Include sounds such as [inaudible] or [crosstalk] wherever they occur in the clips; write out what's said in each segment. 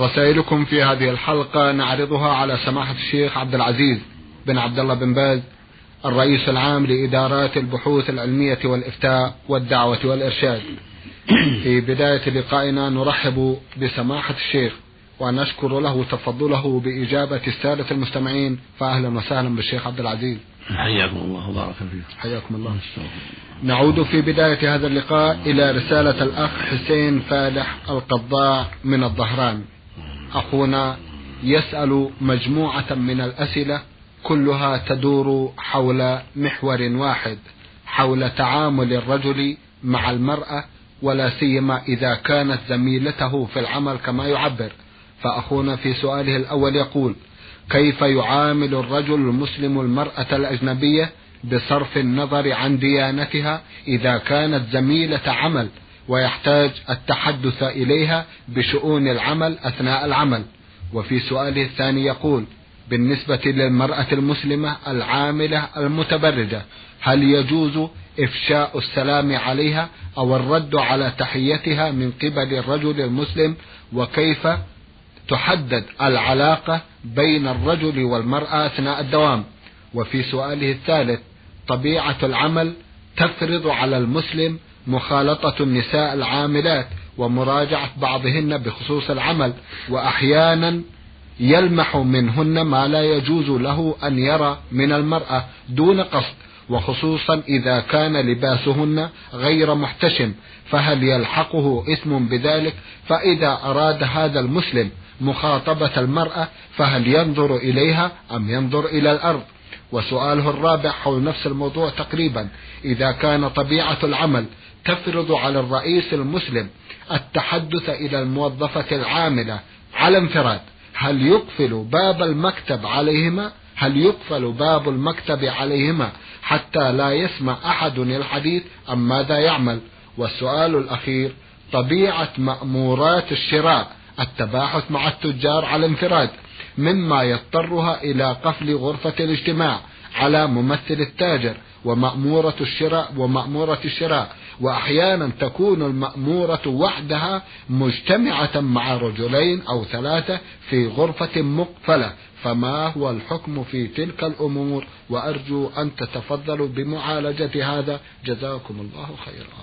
رسائلكم في هذه الحلقة نعرضها على سماحة الشيخ عبد العزيز بن عبد الله بن باز الرئيس العام لإدارات البحوث العلمية والإفتاء والدعوة والإرشاد. في بداية لقائنا نرحب بسماحة الشيخ ونشكر له تفضله بإجابة السادة المستمعين فأهلا وسهلا بالشيخ عبد العزيز. حياكم الله وبارك فيكم. حياكم الله. نعود في بداية هذا اللقاء إلى رسالة الأخ حسين فالح القضاء من الظهران. أخونا يسأل مجموعة من الأسئلة كلها تدور حول محور واحد حول تعامل الرجل مع المرأة ولا سيما إذا كانت زميلته في العمل كما يعبر. فأخونا في سؤاله الأول يقول كيف يعامل الرجل المسلم المرأة الأجنبية بصرف النظر عن ديانتها إذا كانت زميلة عمل؟ ويحتاج التحدث إليها بشؤون العمل أثناء العمل. وفي سؤاله الثاني يقول بالنسبة للمرأة المسلمة العاملة المتبرجة هل يجوز إفشاء السلام عليها أو الرد على تحيتها من قبل الرجل المسلم؟ وكيف تحدد العلاقة بين الرجل والمرأة أثناء الدوام؟ وفي سؤاله الثالث طبيعة العمل تفرض على المسلم مخالطة النساء العاملات ومراجعة بعضهن بخصوص العمل وأحيانا يلمح منهن ما لا يجوز له أن يرى من المرأة دون قصد وخصوصا إذا كان لباسهن غير محتشم فهل يلحقه إثم بذلك؟ فإذا أراد هذا المسلم مخاطبة المرأة فهل ينظر إليها أم ينظر إلى الأرض؟ وسؤاله الرابع حول نفس الموضوع تقريبا إذا كان طبيعة العمل تفرض على الرئيس المسلم التحدث إلى الموظفة العاملة على انفراد. هل يقفل باب المكتب عليهما؟ هل يقفل باب المكتب عليهما حتى لا يسمع أحد الحديث أم ماذا يعمل؟ والسؤال الأخير طبيعة مأمورات الشراء التباحث مع التجار على انفراد مما يضطرها إلى قفل غرفة الاجتماع على ممثل التاجر ومأمورة الشراء ومأمورة الشراء. وأحيانا تكون المأمورة وحدها مجتمعة مع رجلين أو ثلاثة في غرفة مقفلة. فما هو الحكم في تلك الأمور؟ وأرجو أن تتفضلوا بمعالجة هذا. جزاكم الله خيرا.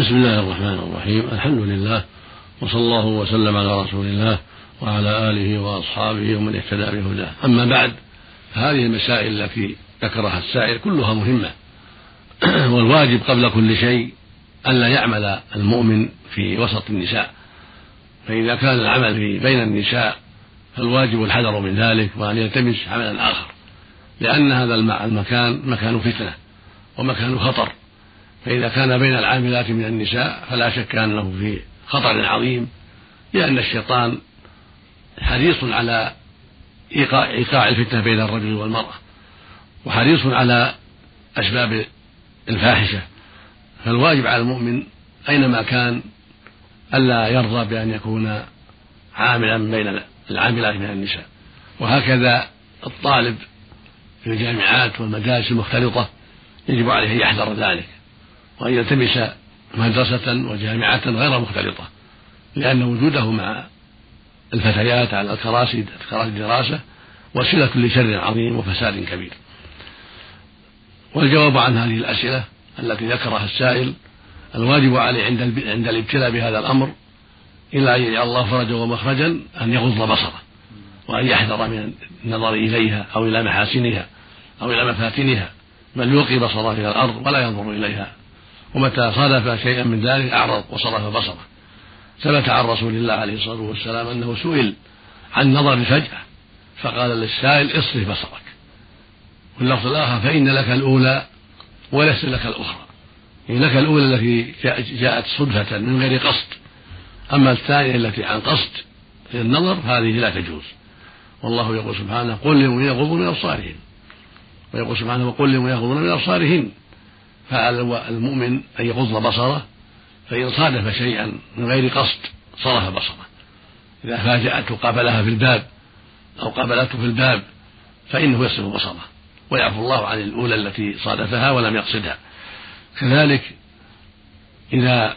بسم الله الرحمن الرحيم. الحمد لله وصلى الله وسلم على رسول الله وعلى آله وأصحابه ومن اهتدى بهداه. أما بعد هذه المسائل التي ذكرها السائل كلها مهمة. [clears throat] والواجب قبل كل شيء ألا يعمل المؤمن في وسط النساء. فإذا كان العمل في بين النساء فالواجب الحذر من ذلك وأن يلتمس عملا آخر لأن هذا المكان مكان فتنة ومكان خطر. فإذا كان بين العاملات من النساء فلا شك أنه في خطر عظيم لأن الشيطان حريص على إيقاع, الفتنة بين الرجل والمرأة وحريص على أسباب الفاحشة. فالواجب على المؤمن أينما كان ألا يرضى بأن يكون عاملا بين العاملات من النساء. وهكذا الطالب في الجامعات والمدارس المختلطة يجب عليه أن يحذر ذلك وأن يلتمس مدرسة وجامعة غير مختلطة لأن وجوده مع الفتيات على الكراسي كراسي الدراسة وسيلة لشر عظيم وفساد كبير. والجواب عن هذه الأسئلة التي ذكرها السائل الواجب عليه عند عند الابتلاء بهذا الأمر إلا أن يجعل الله فرجا ومخرجا أن يغض بصره وأن يحذر من النظر إليها أو إلى محاسنها أو إلى مفاتنها بل يلقي بصره إلى الأرض ولا ينظر إليها ومتى صادف شيئا من ذلك أعرض وصرف بصره ثبت عن رسول الله عليه الصلاة والسلام أنه سئل عن نظر الفجأة فقال للسائل اصرف بصرك واللفظ الآخر فإن لك الأولى وليس لك الأخرى. يعني لك الأولى التي جاءت صدفة من غير قصد أما الثانية التي عن قصد في النظر هذه لا تجوز. والله يقول سبحانه قل للمؤمنين يغضوا من أبصارهم ويقول سبحانه وقل للمؤمنين يغضون من أبصارهن. فعلى المؤمن أن يغض بصره؟ فإن صادف شيئا من غير قصد صرف بصره. إذا فاجأته قابلها في الباب أو قابلته في الباب فإنه يصرف بصره. ويعفو الله عن الأولى التي صادفها ولم يقصدها. كذلك إذا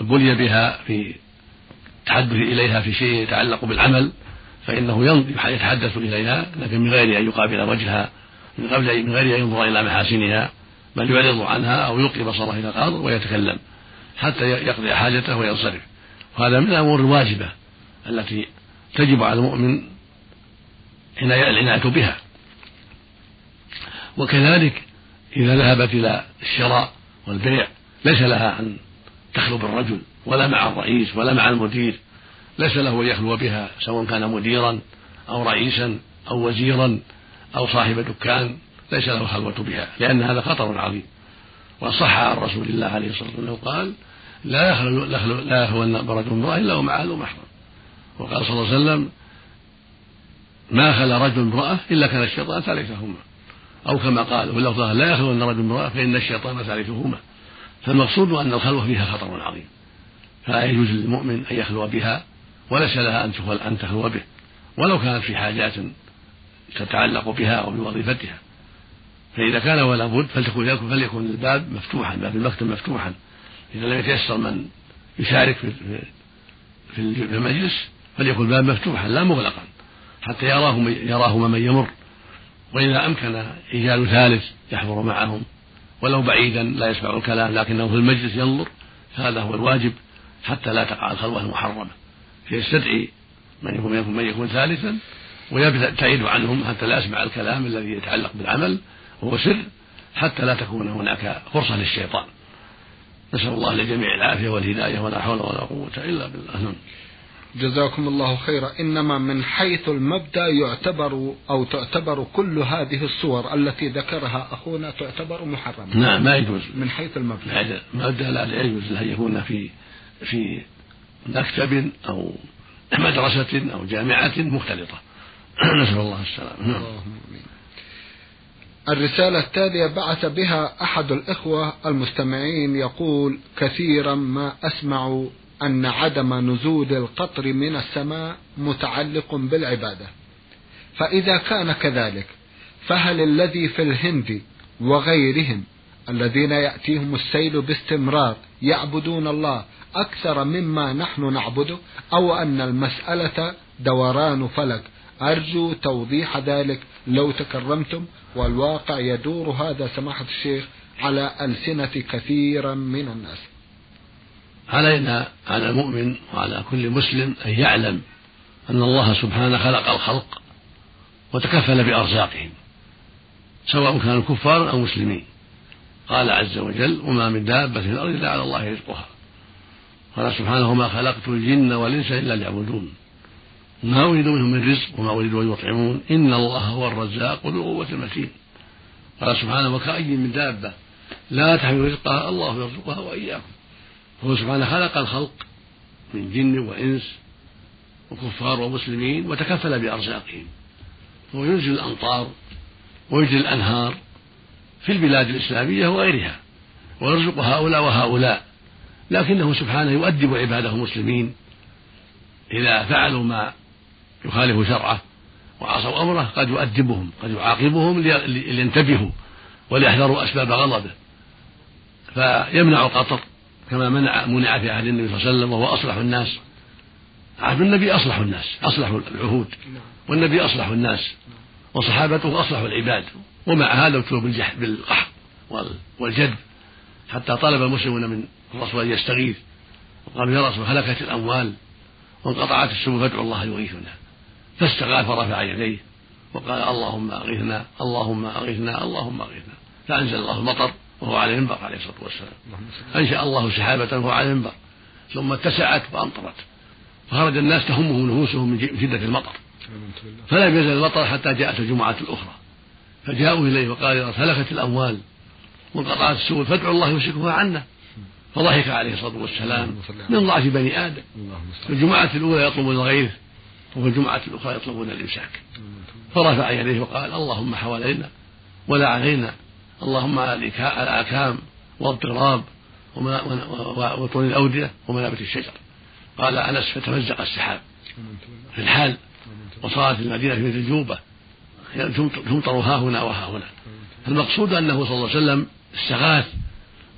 بلي بها في التحدث إليها في شيء يتعلق بالعمل فإنه يتحدث إليها لكن من غير أن يقابل وجهها من قبل من غير أن ينظر إلى محاسنها بل يعرض عنها أو يلقي بصره إلى الأرض ويتكلم حتى يقضي حاجته وينصرف. وهذا من الأمور الواجبة التي تجب على المؤمن العناية بها. وكذلك إذا ذهبت إلى الشراء والبيع ليس لها أن تخلو بالرجل ولا مع الرئيس ولا مع المدير ليس له أن يخلو بها سواء كان مديرا أو رئيسا أو وزيرا أو صاحب دكان ليس له خلوة بها لأن هذا خطر عظيم. وصح عن رسول الله عليه الصلاة والسلام قال لا يخلو لا يخلو برجل امرأة إلا ومع أهل محرم. وقال صلى الله عليه وسلم ما خلا رجل امرأة إلا كان الشيطان ثالثهما أو كما قال واللفظ لا يخلو أن رجل امرأة فإن الشيطان ثالثهما فالمقصود أن الخلوة فيها خطر عظيم. فلا يجوز للمؤمن أن يخلو بها وليس لها أن أن تخلو به. ولو كانت في حاجات تتعلق بها أو بوظيفتها. فإذا كان ولا بد فلتكن فليكن الباب مفتوحا باب المكتب مفتوحا. إذا لم يتيسر من يشارك في في المجلس فليكن الباب مفتوحا لا مغلقا. حتى يراه يراه من يمر. وإذا أمكن إيجاد ثالث يحضر معهم. ولو بعيدا لا يسمع الكلام لكنه في المجلس ينظر. هذا هو الواجب حتى لا تقع الخلوة المحرمة. فيستدعي من يكون من يكون ثالثا ويبتعد عنهم حتى لا يسمع الكلام الذي يتعلق بالعمل وهو سر حتى لا تكون هناك فرصة للشيطان. نسأل الله للجميع العافية والهداية ولا حول ولا قوة إلا بالله. نعم. جزاكم الله خيرا. إنما من حيث المبدأ يعتبر أو تعتبر كل هذه الصور التي ذكرها أخونا تعتبر محرمة. نعم ما يجوز. من حيث المبدأ. المبدأ لا يجوز. أن يكون في في مكتب أو مدرسة أو جامعة مختلطة. [clears throat] نسأل الله السلامة. نعم. الرسالة التالية بعث بها أحد الإخوة المستمعين يقول كثيرا ما أسمع أن عدم نزول القطر من السماء متعلق بالعبادة. فإذا كان كذلك فهل الذي في الهند وغيرهم الذين يأتيهم السيل باستمرار يعبدون الله أكثر مما نحن نعبده أو أن المسألة دوران فلك؟ أرجو توضيح ذلك لو تكرمتم والواقع يدور هذا سماحة الشيخ على ألسنة كثيرا من الناس. علينا على المؤمن وعلى كل مسلم أن يعلم أن الله سبحانه خلق الخلق وتكفل بأرزاقهم سواء كانوا كفارا أو مسلمين. قال عز وجل وما من دابة في الأرض إلا على الله رزقها. قال سبحانه وما خلقت الجن والإنس إلا ليعبدون. ما أريد منهم من رزق وما أريد أن يطعمون. إن الله هو الرزاق ذو القوة المتين. قال سبحانه وكأي من دابة لا تحمل رزقها الله يرزقها وإياكم. هو سبحانه خلق الخلق من جن وإنس وكفار ومسلمين وتكفل بأرزاقهم. هو ينزل الأمطار ويجري الأنهار في البلاد الإسلامية وغيرها ويرزق هؤلاء وهؤلاء. لكنه سبحانه يؤدب عباده المسلمين إذا فعلوا ما يخالف شرعه وعصوا أمره قد يؤدبهم قد يعاقبهم لينتبهوا وليحذروا أسباب غضبه. فيمنع القطر كما منع منع في عهد النبي صلى الله عليه وسلم وهو أصلح الناس. عهد النبي أصلح الناس أصلح العهود. والنبي أصلح الناس. وصحابته أصلح العباد. ومع هذا ابتلوا بالقحط والجد. حتى طلب المسلمون من الرسول أن يستغيث. وقالوا يا رسول هلكت الأموال وانقطعت السبل فادعوا الله يغيثنا. فاستغاث فرفع يديه. وقال اللهم أغثنا اللهم أغثنا اللهم أغثنا. فأنزل الله المطر. وهو على المنبر عليه الصلاة والسلام. أنشأ الله سحابة وهو على المنبر. ثم اتسعت فأمطرت. فخرج الناس تهمهم نفوسهم من شدة المطر. فلم يزل المطر حتى جاءت الجمعة الأخرى. فجاءوا إليه وقال هلكت الأموال. وانقطعت السبل فادعوا الله يمسكها عنا. فضحك عليه الصلاة والسلام من ضعف بني آدم. الجمعة الأولى يطلب الغيث وفي الجمعة الأخرى يطلبون الإمساك. فرفع يديه وقال اللهم حوالينا ولا علينا. اللهم على الآكام واضطراب وطول الأودية ومنابت الشجر. قال أنس فتمزق السحاب في الحال وصارت المدينة في مثل جوبة تمطر ها هنا وها هنا. المقصود أنه صلى الله عليه وسلم استغاث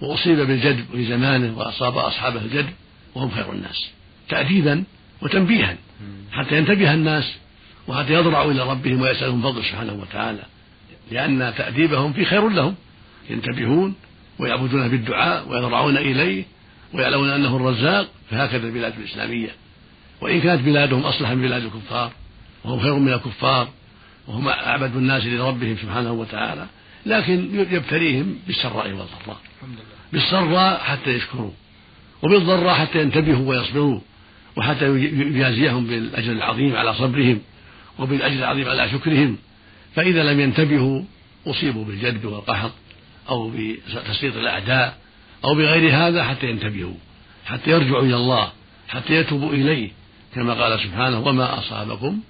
وأصيب بالجدب في زمانه وأصاب أصحابه الجدب وهم خير الناس. تأديبا وتنبيها. حتى ينتبه الناس وحتى يضرعوا إلى ربهم ويسألهم فضل سبحانه وتعالى. لأن تأديبهم في خير لهم. ينتبهون ويعبدون بالدعاء ويضرعون إليه ويعلمون أنه الرزاق فهكذا البلاد الإسلامية. وإن كانت بلادهم أصلح من بلاد الكفار وهم خير من الكفار وهم أعبد الناس لربهم سبحانه وتعالى لكن يبتليهم بالسراء والضراء. بالسراء حتى يشكروا وبالضراء حتى ينتبهوا ويصبروا وحتى يجازيهم بالأجر العظيم على صبرهم وبالأجر العظيم على شكرهم. فإذا لم ينتبهوا أصيبوا بالجد والقحط أو بتسليط الأعداء أو بغير هذا حتى ينتبهوا حتى يرجعوا إلى الله حتى يتوبوا إليه كما قال سبحانه وما أصابكم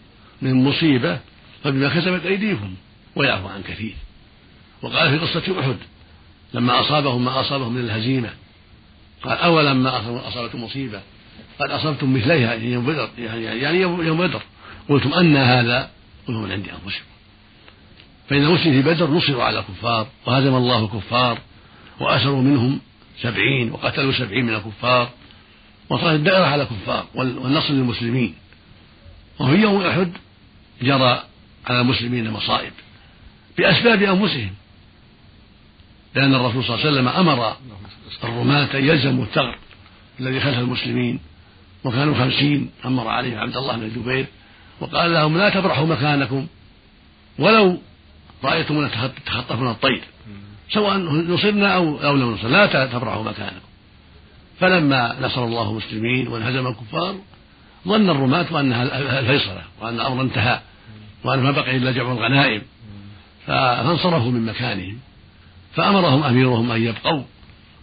من مصيبة فبما كسبت أيديكم ويعفو عن كثير. وقال في قصة أحد لما أصابهم ما أصابهم من الهزيمة قال أولما أصابتم مصيبة؟ قد أصبتم مثليها يعني يوم بدر يعني, يعني يوم بدر. قلتم أن هذا قل من عند أنفسكم. فإن المسلمين في بدر نصروا على الكفار وهزم الله الكفار وأسروا منهم سبعين وقتلوا سبعين من الكفار وصارت الدائرة على الكفار والنصر للمسلمين. وفي يوم أحد جرى على المسلمين مصائب بأسباب أنفسهم. لأن الرسول صلى الله عليه وسلم أمر الرماة أن يلزموا الثغر الذي خلف المسلمين وكانوا خمسين أمر عليهم عبد الله بن الزبير وقال لهم لا تبرحوا مكانكم ولو رأيتمونا تخطفنا الطير. سواء نصرنا أو أو لم نصر لا تبرحوا مكانكم. فلما نصر الله المسلمين وانهزم الكفار ظن الرماة أنها الفيصلة وأن الأمر انتهى وأن ما بقي إلا جمع الغنائم. فانصرفوا من مكانهم. فأمرهم أميرهم أن يبقوا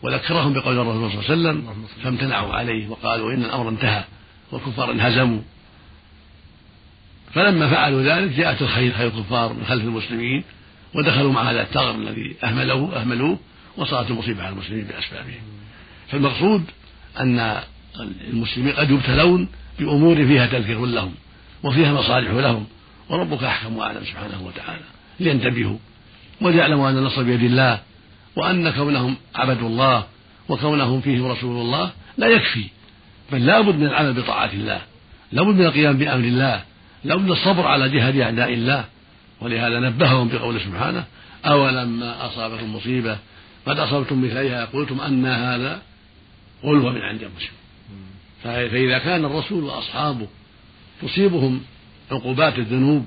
وذكرهم بقول الرسول صلى الله عليه وسلم فامتنعوا عليه وقالوا إن الأمر انتهى والكفار انهزموا. فلما فعلوا ذلك جاءت الخير خير الكفار من خلف المسلمين ودخلوا مع هذا الثغر الذي أهملوه أهملوه وصارت المصيبة على المسلمين بأسبابهم. فالمقصود أن المسلمين قد يبتلون بأمور فيها تذكر لهم وفيها مصالح لهم وربك أحكم وأعلم سبحانه وتعالى. لينتبهوا وليعلموا أن النصر بيد الله وأن كونهم عبدوا الله وكونهم فيهم رسول الله لا يكفي بل لابد من العمل بطاعة الله لابد من القيام بأمر الله لابد الصبر على جهاد أعداء الله ولهذا نبههم بقوله سبحانه أولما أصابكم مصيبة قد أصبتم مثليها؟ قلتم أن هذا قل هو من عند أنفسكم فإذا كان الرسول وأصحابه تصيبهم عقوبات الذنوب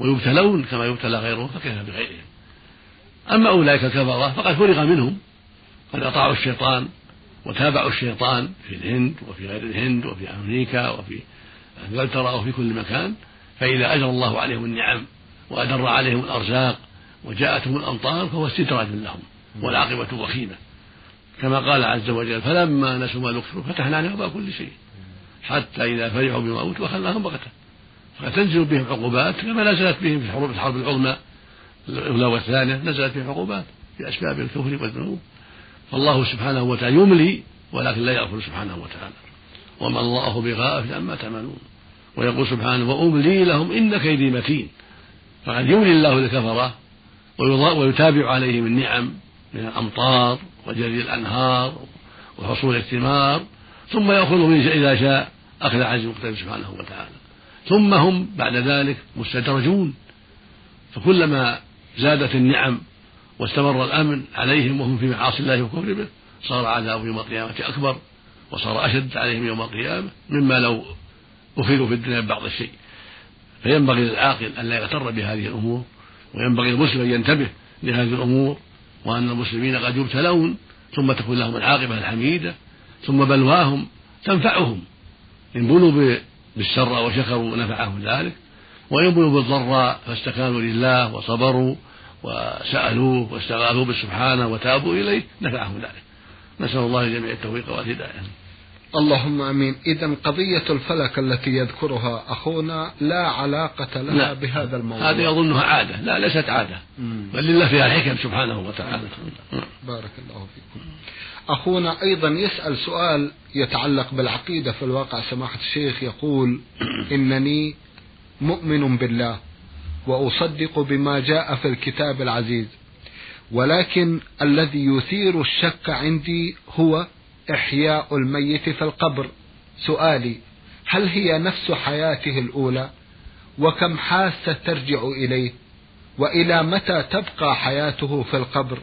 ويبتلون كما يبتلى غيرهم فكيف بغيرهم؟ أما أولئك الكفرة فقد فرغ منهم قد أطاعوا الشيطان وتابعوا الشيطان في الهند وفي غير الهند وفي أمريكا وفي أنجلترا وفي كل مكان فإذا أجرى الله عليهم النعم وأدر عليهم الأرزاق وجاءتهم الأمطار فهو استدراج لهم والعاقبة وخيمة. كما قال عز وجل فلما نسوا ما ذكروا فتحنا عليهم أبواب كل شيء. حتى إذا فرحوا بما أوتوا أخذناهم بغتة. فتنزل بهم عقوبات كما نزلت بهم في الحروب الحرب العظمى الأولى والثانية نزلت فيها عقوبات بأسباب الكفر والذنوب. فالله سبحانه وتعالى يملي ولكن لا يغفر سبحانه وتعالى. وما الله بغافل عما تعملون. ويقول سبحانه وأملي لهم إن كيدي متين. فقد يملي الله للكفرة ويتابع عليهم النعم من الأمطار وجري الأنهار وحصول الثمار ثم يأخذهم إذا شاء أخذ عز مقتدر سبحانه وتعالى. ثم هم بعد ذلك مستدرجون. فكلما زادت النعم واستمر الأمن عليهم وهم في معاصي الله وكفر به صار عذاب يوم القيامة أكبر وصار أشد عليهم يوم القيامة مما لو أخذوا في الدنيا ببعض الشيء. فينبغي للعاقل أن لا يغتر بهذه الأمور وينبغي المسلم أن ينتبه لهذه الأمور وأن المسلمين قد يبتلون ثم تكون لهم العاقبة الحميدة ثم بلواهم تنفعهم. إن بلوا بالسر وشكروا نفعهم ذلك وإن بلوا بالضراء فاستكانوا لله وصبروا وسألوه واستغاثوا به سبحانه وتابوا إليه نفعهم ذلك. نسأل الله الجميع التوفيق والهداية. اللهم آمين. اذا قضية الفلك التي يذكرها أخونا لا علاقة لها لا. بهذا الموضوع. هذه أظنها عادة. لا ليست عادة. بل لله فيها الحكم سبحانه وتعالى. بارك الله فيكم. أخونا أيضا يسأل سؤال يتعلق بالعقيدة في الواقع سماحة الشيخ يقول إنني مؤمن بالله وأصدق بما جاء في الكتاب العزيز ولكن الذي يثير الشك عندي هو إحياء الميت في القبر. سؤالي هل هي نفس حياته الأولى؟ وكم حاسة ترجع إليه؟ وإلى متى تبقى حياته في القبر؟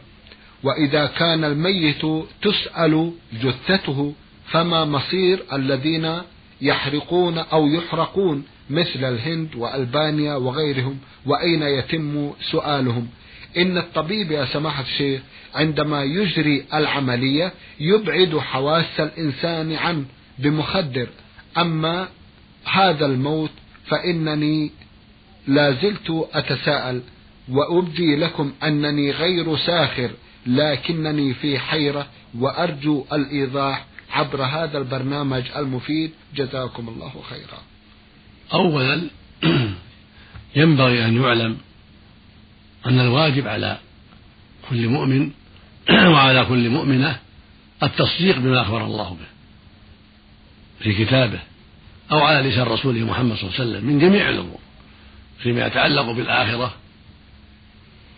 وإذا كان الميت تسأل جثته فما مصير الذين يحرقون أو يحرقون مثل الهند وألبانيا وغيرهم؟ وأين يتم سؤالهم؟ إن الطبيب يا سماحة الشيخ عندما يجري العملية يبعد حواس الإنسان عنه بمخدر. أما هذا الموت فإنني لا زلت أتساءل وأبدي لكم أنني غير ساخر لكنني في حيرة وأرجو الإيضاح عبر هذا البرنامج المفيد. جزاكم الله خيرا. أولا [clears throat] ينبغي أن يعلم أن الواجب على كل مؤمن [clears throat] وعلى كل مؤمنة التصديق بما أخبر الله به في كتابه أو على لسان رسوله محمد صلى الله عليه وسلم من جميع الأمور فيما يتعلق بالآخرة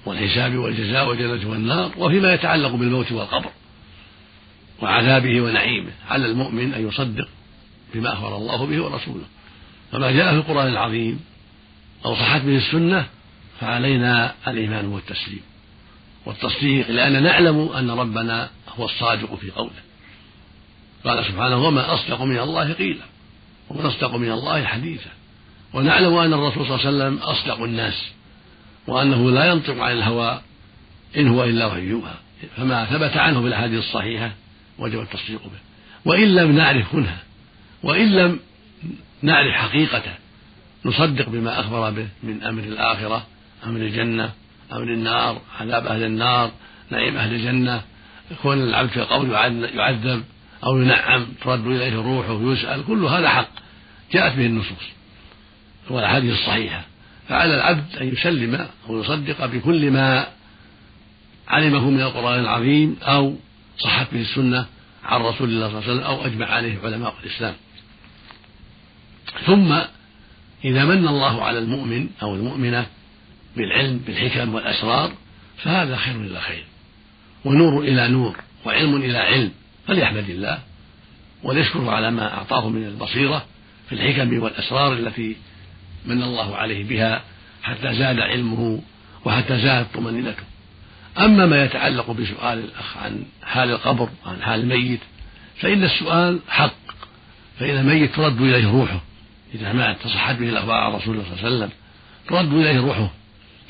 والحساب والجزاء والجنة والنار وفيما يتعلق بالموت والقبر وعذابه ونعيمه على المؤمن أن يصدق بما أخبر الله به ورسوله. فما جاء في القرآن العظيم أو صحت به السنة فعلينا الإيمان والتسليم والتصديق لأننا نعلم أن ربنا هو الصادق في قوله. قال سبحانه وما أصدق من الله قيلا ومن أصدق من الله حديثا. ونعلم أن الرسول صلى الله عليه وسلم أصدق الناس وأنه لا ينطق عن الهوى إن هو إلا وحي يوحى. فما ثبت عنه في الأحاديث الصحيحة وجب التصديق به. وإن لم نعرف كنها وإن لم نعرف حقيقته نصدق بما أخبر به من أمر الآخرة. أمر الجنة أمر النار عذاب أهل النار نعيم أهل الجنة. كون العبد في القبر يعذب أو ينعم ترد إليه الروح ويسأل كل هذا حق. جاءت به النصوص. والأحاديث الصحيحة. فعلى العبد أن يسلم أو يصدق بكل ما علمه من القرآن العظيم أو صحت به السنة عن رسول الله صلى الله عليه وسلم أو أجمع عليه علماء الإسلام. ثم إذا من الله على المؤمن أو المؤمنة بالعلم بالحكم والأسرار فهذا خير إلى خير ونور إلى نور وعلم إلى علم فليحمد الله. وليشكره على ما أعطاه من البصيرة في الحكم والأسرار التي من الله عليه بها حتى زاد علمه وحتى زادت طمأنينته. أما ما يتعلق بسؤال الأخ عن حال القبر وعن حال الميت فإن السؤال حق. فإن الميت ترد إليه روحه. إذا مات تصحت به الأخبار عن رسول الله صلى الله عليه وسلم ترد إليه روحه.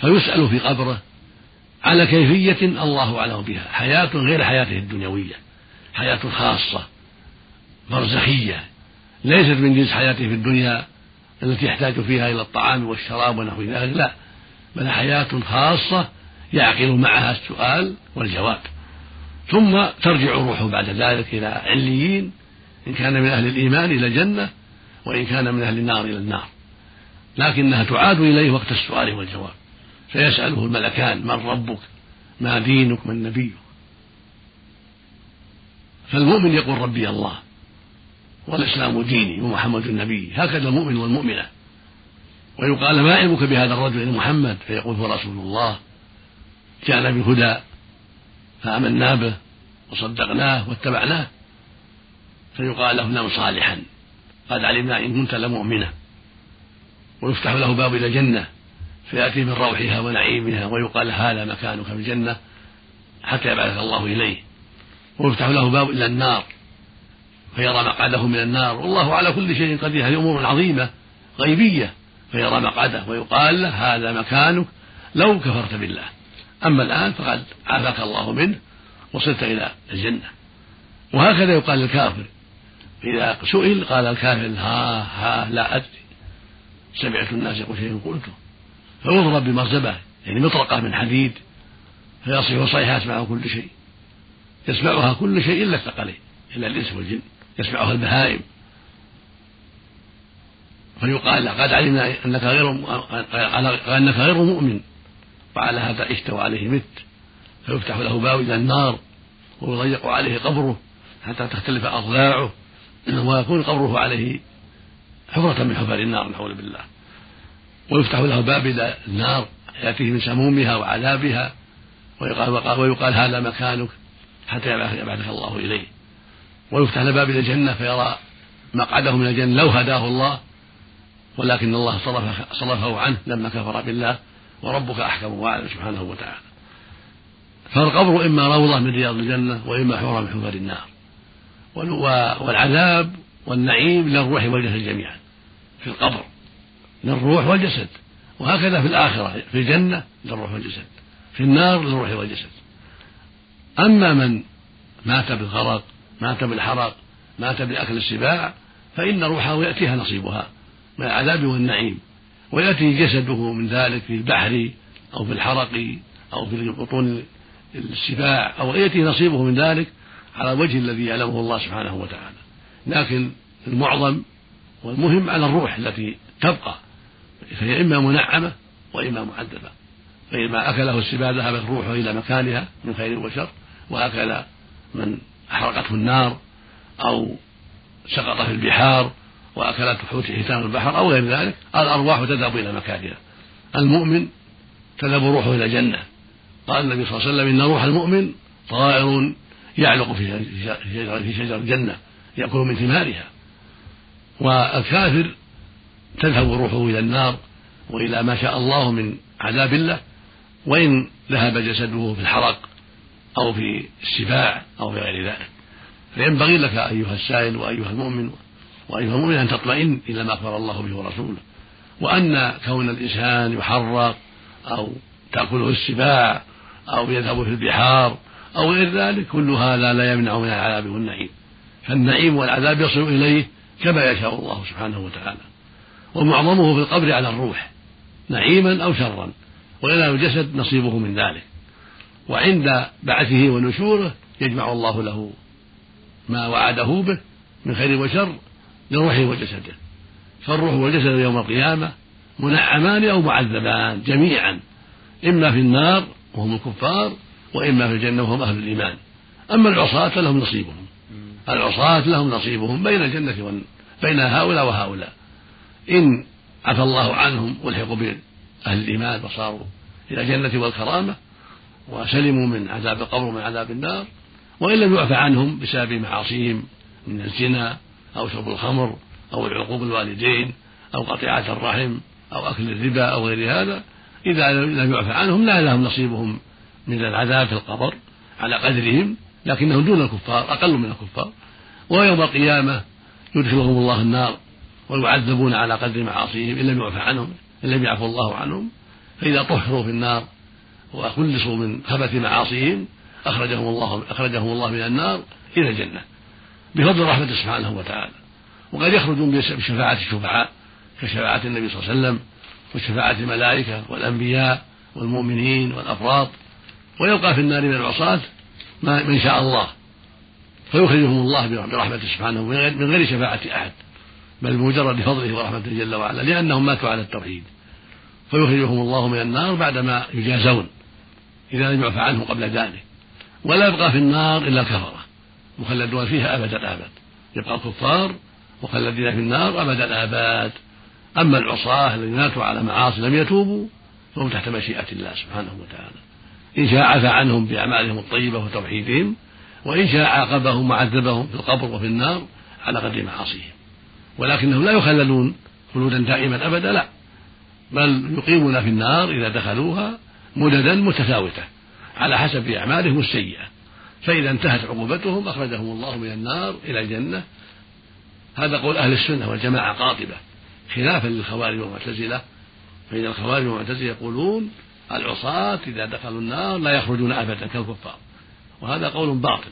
فيسأل في قبره على كيفية الله أعلم بها. حياة غير حياته الدنيوية حياة خاصة برزخية ليست من جنس حياته في الدنيا التي يحتاج فيها إلى الطعام والشراب ونحو ذلك لا بل حياة خاصة يعقل معها السؤال والجواب. ثم ترجع روحه بعد ذلك إلى عليين إن كان من أهل الإيمان إلى الجنة وإن كان من أهل النار إلى النار. لكنها تعاد إليه وقت السؤال والجواب. فيسأله الملكان من ربك؟ ما دينك؟ من نبيك؟ فالمؤمن يقول ربي الله والإسلام ديني ومحمد نبي هكذا المؤمن والمؤمنة. ويقال ما علمك بهذا الرجل محمد؟ فيقول هو رسول الله. جاءنا بالهدى فآمنا به وصدقناه واتبعناه. فيقال له نم صالحا قد علمنا إن كنت لمؤمنة ويفتح له باب إلى الجنة. فيأتي من روحها ونعيمها ويقال هذا مكانك في الجنة حتى يبعث الله إليه. ويفتح له باب إلى النار فيرى مقعده من النار. والله على كل شيء قدير. هذه أمور عظيمة غيبية. فيرى مقعده ويقال له هذا مكانك لو كفرت بالله. أما الآن فقد عافاك الله منه وصلت إلى الجنة. وهكذا يقال للكافر. إذا سئل قال الكافر ها ها لا أدري. سمعت الناس يقول شيء قلته. فيضرب بمرزبة يعني مطرقة من حديد فيصيح صيحة يسمعها كل شيء. يسمعها كل شيء إلا الثقلين إلا الإنس والجن يسمعها البهائم. فيقال لقد علمنا أنك غير أنك غير مؤمن وعلى هذا عشت وعليه مت فيفتح له باب إلى النار ويضيق عليه قبره حتى تختلف أضلاعه ويكون قبره عليه حفرة من حفر النار نعوذ بالله. ويفتح له باب إلى النار يأتيه من سمومها وعذابها ويقال, ويقال هذا مكانك حتى يبعثك الله إليه. ويفتح له باب إلى الجنة فيرى مقعده من الجنة لو هداه الله ولكن الله صرف صرفه عنه لما كفر بالله وربك أحكم وأعلم سبحانه وتعالى. فالقبر إما روضة من رياض الجنة وإما حفره من حفر النار. والعذاب والنعيم للروح والجسد جميعا في القبر. للروح والجسد. وهكذا في الآخرة في الجنة للروح والجسد. في النار للروح والجسد. أما من مات بالغرق مات بالحرق مات بأكل السباع فإن روحه يأتيها نصيبها من العذاب والنعيم. ويأتي جسده من ذلك في البحر أو في الحرق أو في بطون السباع أو يأتي نصيبه من ذلك على الوجه الذي يعلمه الله سبحانه وتعالى. لكن المعظم والمهم على الروح التي تبقى. فهي إما منعمة وإما معذبة. فإما أكله السباع ذهبت روحه إلى مكانها من خير وشر وأكل من أحرقته النار أو سقط في البحار وأكلته حوت حيتان البحر أو غير ذلك الأرواح تذهب إلى مكانها. المؤمن تذهب روحه إلى الجنة. قال النبي صلى الله عليه وسلم إن روح المؤمن طائر يعلق في شجر الجنة يأكل من ثمارها. والكافر تذهب روحه إلى النار وإلى ما شاء الله من عذاب الله وإن ذهب جسده في الحرق أو في السباع أو في غير ذلك. فينبغي لك أيها السائل وأيها المؤمن وأيها المؤمن أن تطمئن إلى ما أخبر الله به ورسوله وأن كون الإنسان يحرق أو تأكله السباع أو يذهب في البحار أو غير ذلك كل هذا لا يمنع من العذاب والنعيم فالنعيم والعذاب يصل إليه كما يشاء الله سبحانه وتعالى. ومعظمه في القبر على الروح نعيما أو شرا وإلى الجسد نصيبه من ذلك. وعند بعثه ونشوره يجمع الله له ما وعده به من خير وشر لروحه وجسده. فالروح والجسد يوم القيامة منعمان أو معذبان جميعا إما في النار وهم الكفار وإما في الجنة وهم أهل الإيمان. أما العصاة فلهم نصيبهم. العصاة لهم نصيبهم بين الجنة. بين هؤلاء وهؤلاء. إن عفى الله عنهم والحقوا بأهل الإيمان وصاروا إلى الجنة والكرامة وسلموا من عذاب القبر ومن عذاب النار وإن لم يعفى عنهم بسبب معاصيهم من الزنا أو شرب الخمر أو العقوق الوالدين أو قطيعة الرحم أو أكل الربا أو غير هذا إذا لم يعفى عنهم لا لهم نصيبهم من العذاب في القبر على قدرهم لكنهم دون الكفار أقل من الكفار. ويوم القيامة يدخلهم الله النار. ويعذبون على قدر معاصيهم إن لم يعفى عنهم إن لم يعفو الله عنهم فإذا طهروا في النار وخلصوا من خبث معاصيهم أخرجهم الله أخرجهم الله من النار إلى الجنة بفضل رحمته سبحانه وتعالى. وقد يخرجون بشفاعة الشفعاء كشفاعة النبي صلى الله عليه وسلم وشفاعة الملائكة والأنبياء والمؤمنين والأفراط. ويبقى في النار من العصاة من شاء الله. فيخرجهم الله برحمته سبحانه من غير شفاعة أحد. بل بمجرد فضله ورحمته جل وعلا لأنهم ماتوا على التوحيد. فيخرجهم الله من النار بعدما يجازون إذا لم يعفى عنه قبل ذلك. ولا يبقى في النار إلا الكفرة مخلدون فيها أبد الآباد يبقى الكفار مخلدين في النار أبد الآباد أما العصاة الذين ماتوا على معاصي لم يتوبوا فهم تحت مشيئة الله سبحانه وتعالى. إن شاء عفى عنهم بأعمالهم الطيبة وتوحيدهم وإن شاء عاقبهم وعذبهم في القبر وفي النار على قدر معاصيهم. ولكنهم لا يخلدون خلودا دائما أبدا لا. بل يقيمون في النار إذا دخلوها مددا متفاوتة على حسب أعمالهم السيئة. فإذا انتهت عقوبتهم أخرجهم الله من النار إلى الجنة. هذا قول أهل السنة والجماعة قاطبة خلافا للخوارج والمعتزلة. فإن الخوارج والمعتزلة يقولون العصاة إذا دخلوا النار لا يخرجون أبدا كالكفار. وهذا قول باطل.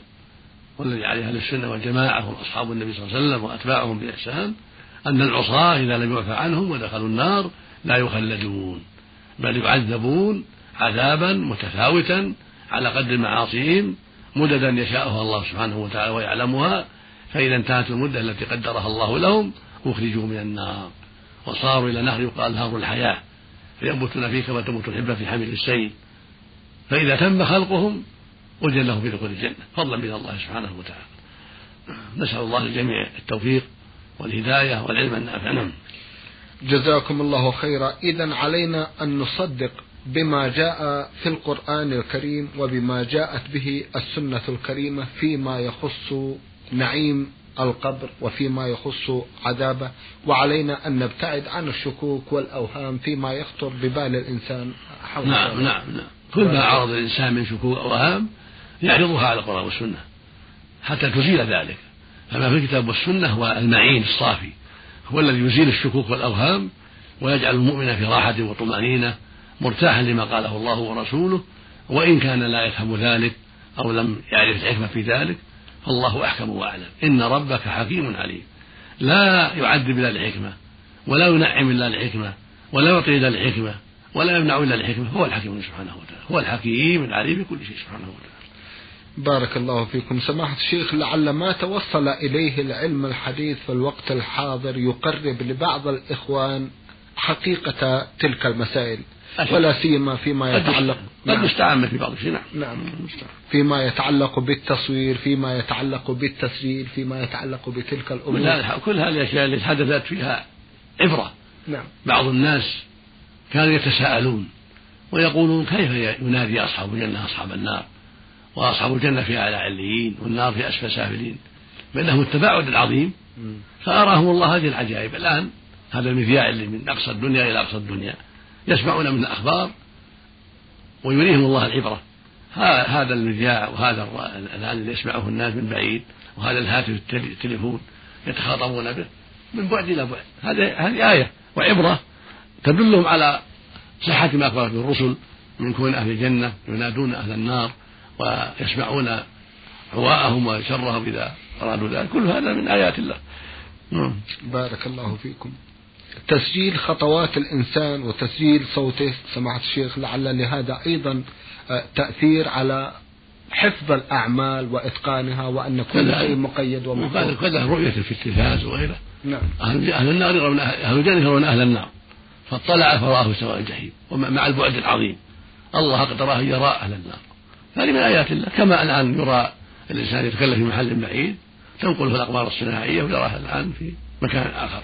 والذي عليه أهل السنة والجماعة هم أصحاب النبي صلى الله عليه وسلم وأتباعهم بإحسان أن العصاة إذا لم يعفى عنهم ودخلوا النار لا يخلدون بل يعذبون عذابا متفاوتا على قدر معاصيهم مددا يشاءها الله سبحانه وتعالى ويعلمها فإذا انتهت المدة التي قدرها الله لهم أخرجوا من النار. وصاروا إلى نهر يقال نهر الحياة فينبتون فيه كما تنبت الحبة في حمل السيل. فإذا تم خلقهم أذن لهم في دخول الجنة فضلا من الله سبحانه وتعالى. نسأل الله للجميع التوفيق والهداية والعلم النافع. نعم. جزاكم الله خيرا. إذا علينا أن نصدق بما جاء في القرآن الكريم وبما جاءت به السنة الكريمة فيما يخص نعيم القبر وفيما يخص عذابه وعلينا أن نبتعد عن الشكوك والأوهام فيما يخطر ببال الإنسان حول نعم نعم نعم. كل ما عرض الإنسان من شكوك أو أوهام يعرضها على القرآن والسنة. حتى تزيل ذلك. فما في الكتاب والسنة هو المعين الصافي. هو الذي يزيل الشكوك والأوهام ويجعل المؤمن في راحة وطمأنينة مرتاحا لما قاله الله ورسوله وإن كان لا يفهم ذلك أو لم يعرف الحكمة في ذلك فالله أحكم وأعلم. إن ربك حكيم عليم. لا يعذب إلا الحكمة ولا ينعم إلا الحكمة ولا يعطي إلا الحكمة ولا يمنع إلا الحكمة. هو الحكيم سبحانه وتعالى. هو الحكيم العليم بكل شيء سبحانه وتعالى. بارك الله فيكم. سماحة الشيخ لعل ما توصل إليه العلم الحديث في الوقت الحاضر يقرب لبعض الإخوان حقيقة تلك المسائل ولا سيما فيما يتعلق قد نعم. نستعمل في بعض الشيء نعم. نعم فيما يتعلق بالتصوير فيما يتعلق بالتسجيل فيما يتعلق بتلك الأمور. كل هذه الأشياء التي حدثت فيها عبرة. نعم. بعض الناس كانوا يتساءلون ويقولون كيف ينادي أصحاب الجنة أصحاب النار؟ وأصحاب الجنة في أعلى عليين والنار في أسفل سافلين بينهم التباعد العظيم. فأراهم الله هذه العجائب. الآن هذا المذياع اللي من أقصى الدنيا إلى أقصى الدنيا. يسمعون من الأخبار ويريهم الله العبرة. هذا المذياع وهذا الآن اللي يسمعه الناس من بعيد وهذا الهاتف التليفون يتخاطبون به من بعد إلى بعد. هذه هذه آية وعبرة تدلهم على صحة ما أخبرت به الرسل من كون أهل الجنة ينادون أهل النار. ويسمعون عواءهم وشرهم إذا أرادوا ذلك. كل هذا من آيات الله. نعم. بارك الله فيكم. تسجيل خطوات الإنسان وتسجيل صوته سماحة الشيخ لعل لهذا أيضا آه، تأثير على حفظ الأعمال وإتقانها وأن كل شيء مقيد ومقيد كذا رؤية في التلفاز وغيره. نعم. أهل النار يرون أهل الجنة يرون أهل النار. فاطلع فرآه سواء الجحيم. ومع البعد العظيم. الله قدر أن يرى أهل النار. هذه من آيات الله. كما الآن يرى الإنسان يتكلم في محل بعيد تنقله الأقمار الصناعية ويراه الآن في مكان آخر.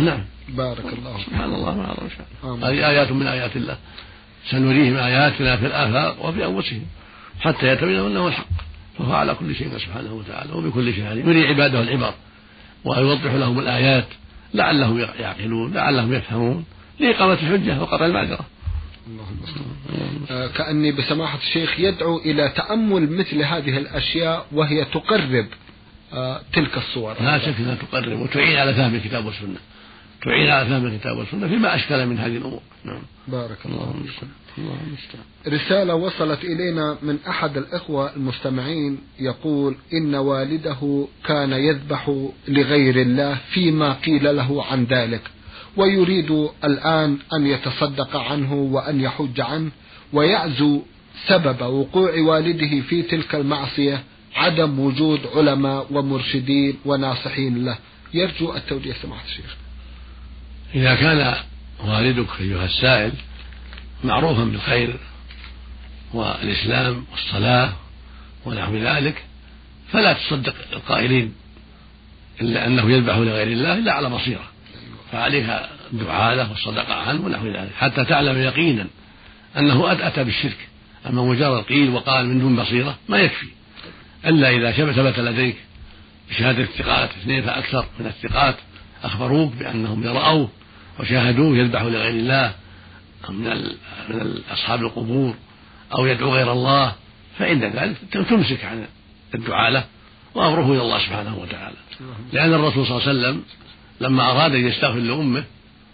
نعم. بارك الله سبحان الله ما أعظم هذه آيات من آيات الله. سنريهم آياتنا في الآفاق وفي أنفسهم حتى يتبين أنه الحق. فهو على كل شيء سبحانه وتعالى وبكل شيء عليم. يري عباده العبر ويوضح لهم الآيات لعلهم يعقلون لعلهم يفهمون لإقامة الحجة وقطع المعذرة. كأني بسماحة الشيخ يدعو إلى تأمل مثل هذه الأشياء وهي تقرب آه تلك الصور. لا شك أنها تقرب وتعين على فهم الكتاب والسنة. تعين على فهم الكتاب والسنة فيما أشكل من هذه الأمور. نعم. بارك الله فيكم رسالة وصلت إلينا من أحد الإخوة المستمعين يقول إن والده كان يذبح لغير الله فيما قيل له عن ذلك. ويريد الآن أن يتصدق عنه وأن يحج عنه ويعزو سبب وقوع والده في تلك المعصية عدم وجود علماء ومرشدين وناصحين له. يرجو التوجيه. سماحة الشيخ. إذا كان والدك أيها السائل معروفا بالخير والإسلام والصلاة ونحو ذلك فلا تصدق القائلين إلا أنه يذبح لغير الله إلا على بصيرة. فعليك الدعاء له والصدقة عنه ونحو ذلك حتى تعلم يقينا أنه أتى بالشرك. أما مجرد قيل وقال من دون بصيرة ما يكفي. إلا إذا ثبت لديك بشهادة الثقات اثنين فأكثر من الثقات أخبروك بأنهم رأوه وشاهدوه يذبح لغير الله أو من من أصحاب القبور أو يدعو غير الله فإن ذلك تمسك عن الدعاء له وأمره إلى الله سبحانه وتعالى. لأن الرسول صلى الله عليه وسلم لما أراد أن يستغفر لأمه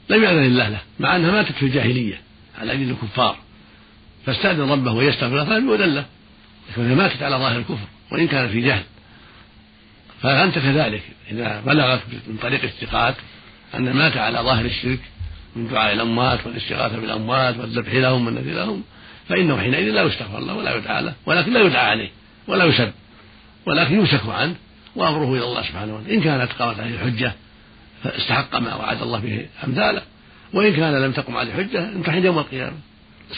لم يأذن الله له مع أنها ماتت في الجاهلية على أيدي الكفار. فاستأذن ربه ويستغفر له فلم يؤذن له. لكنها ماتت على ظاهر الكفر وإن كان في جهل. فأنت كذلك إذا بلغت من طريق الثقات أن مات على ظاهر الشرك من دعاء الأموات والاستغاثة بالأموات والذبح لهم والنذر لهم فإنه حينئذ لا يستغفر له ولا يدعى له ولكن لا يدعى عليه ولا يسب ولكن يمسك عنه وأمره إلى الله سبحانه وتعالى. إن كانت قامت عليه الحجة فاستحق ما وعد الله به أمثاله. وإن كان لم تقم عليه حجة امتحن يوم القيامة.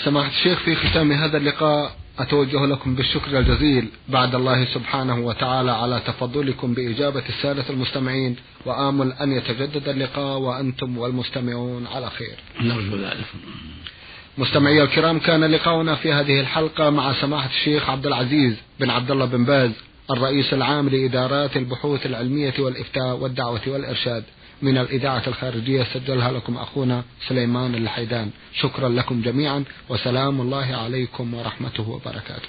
سماحة الشيخ في ختام هذا اللقاء أتوجه لكم بالشكر الجزيل بعد الله سبحانه وتعالى على تفضلكم بإجابة السادة المستمعين وآمل أن يتجدد اللقاء وأنتم والمستمعون على خير. نرجو ذلك. مستمعي الكرام كان لقاؤنا في هذه الحلقة مع سماحة الشيخ عبد العزيز بن عبد الله بن باز الرئيس العام لإدارات البحوث العلمية والإفتاء والدعوة والإرشاد. من الإذاعة الخارجية سجلها لكم أخونا سليمان الحيدان. شكرا لكم جميعا وسلام الله عليكم ورحمته وبركاته.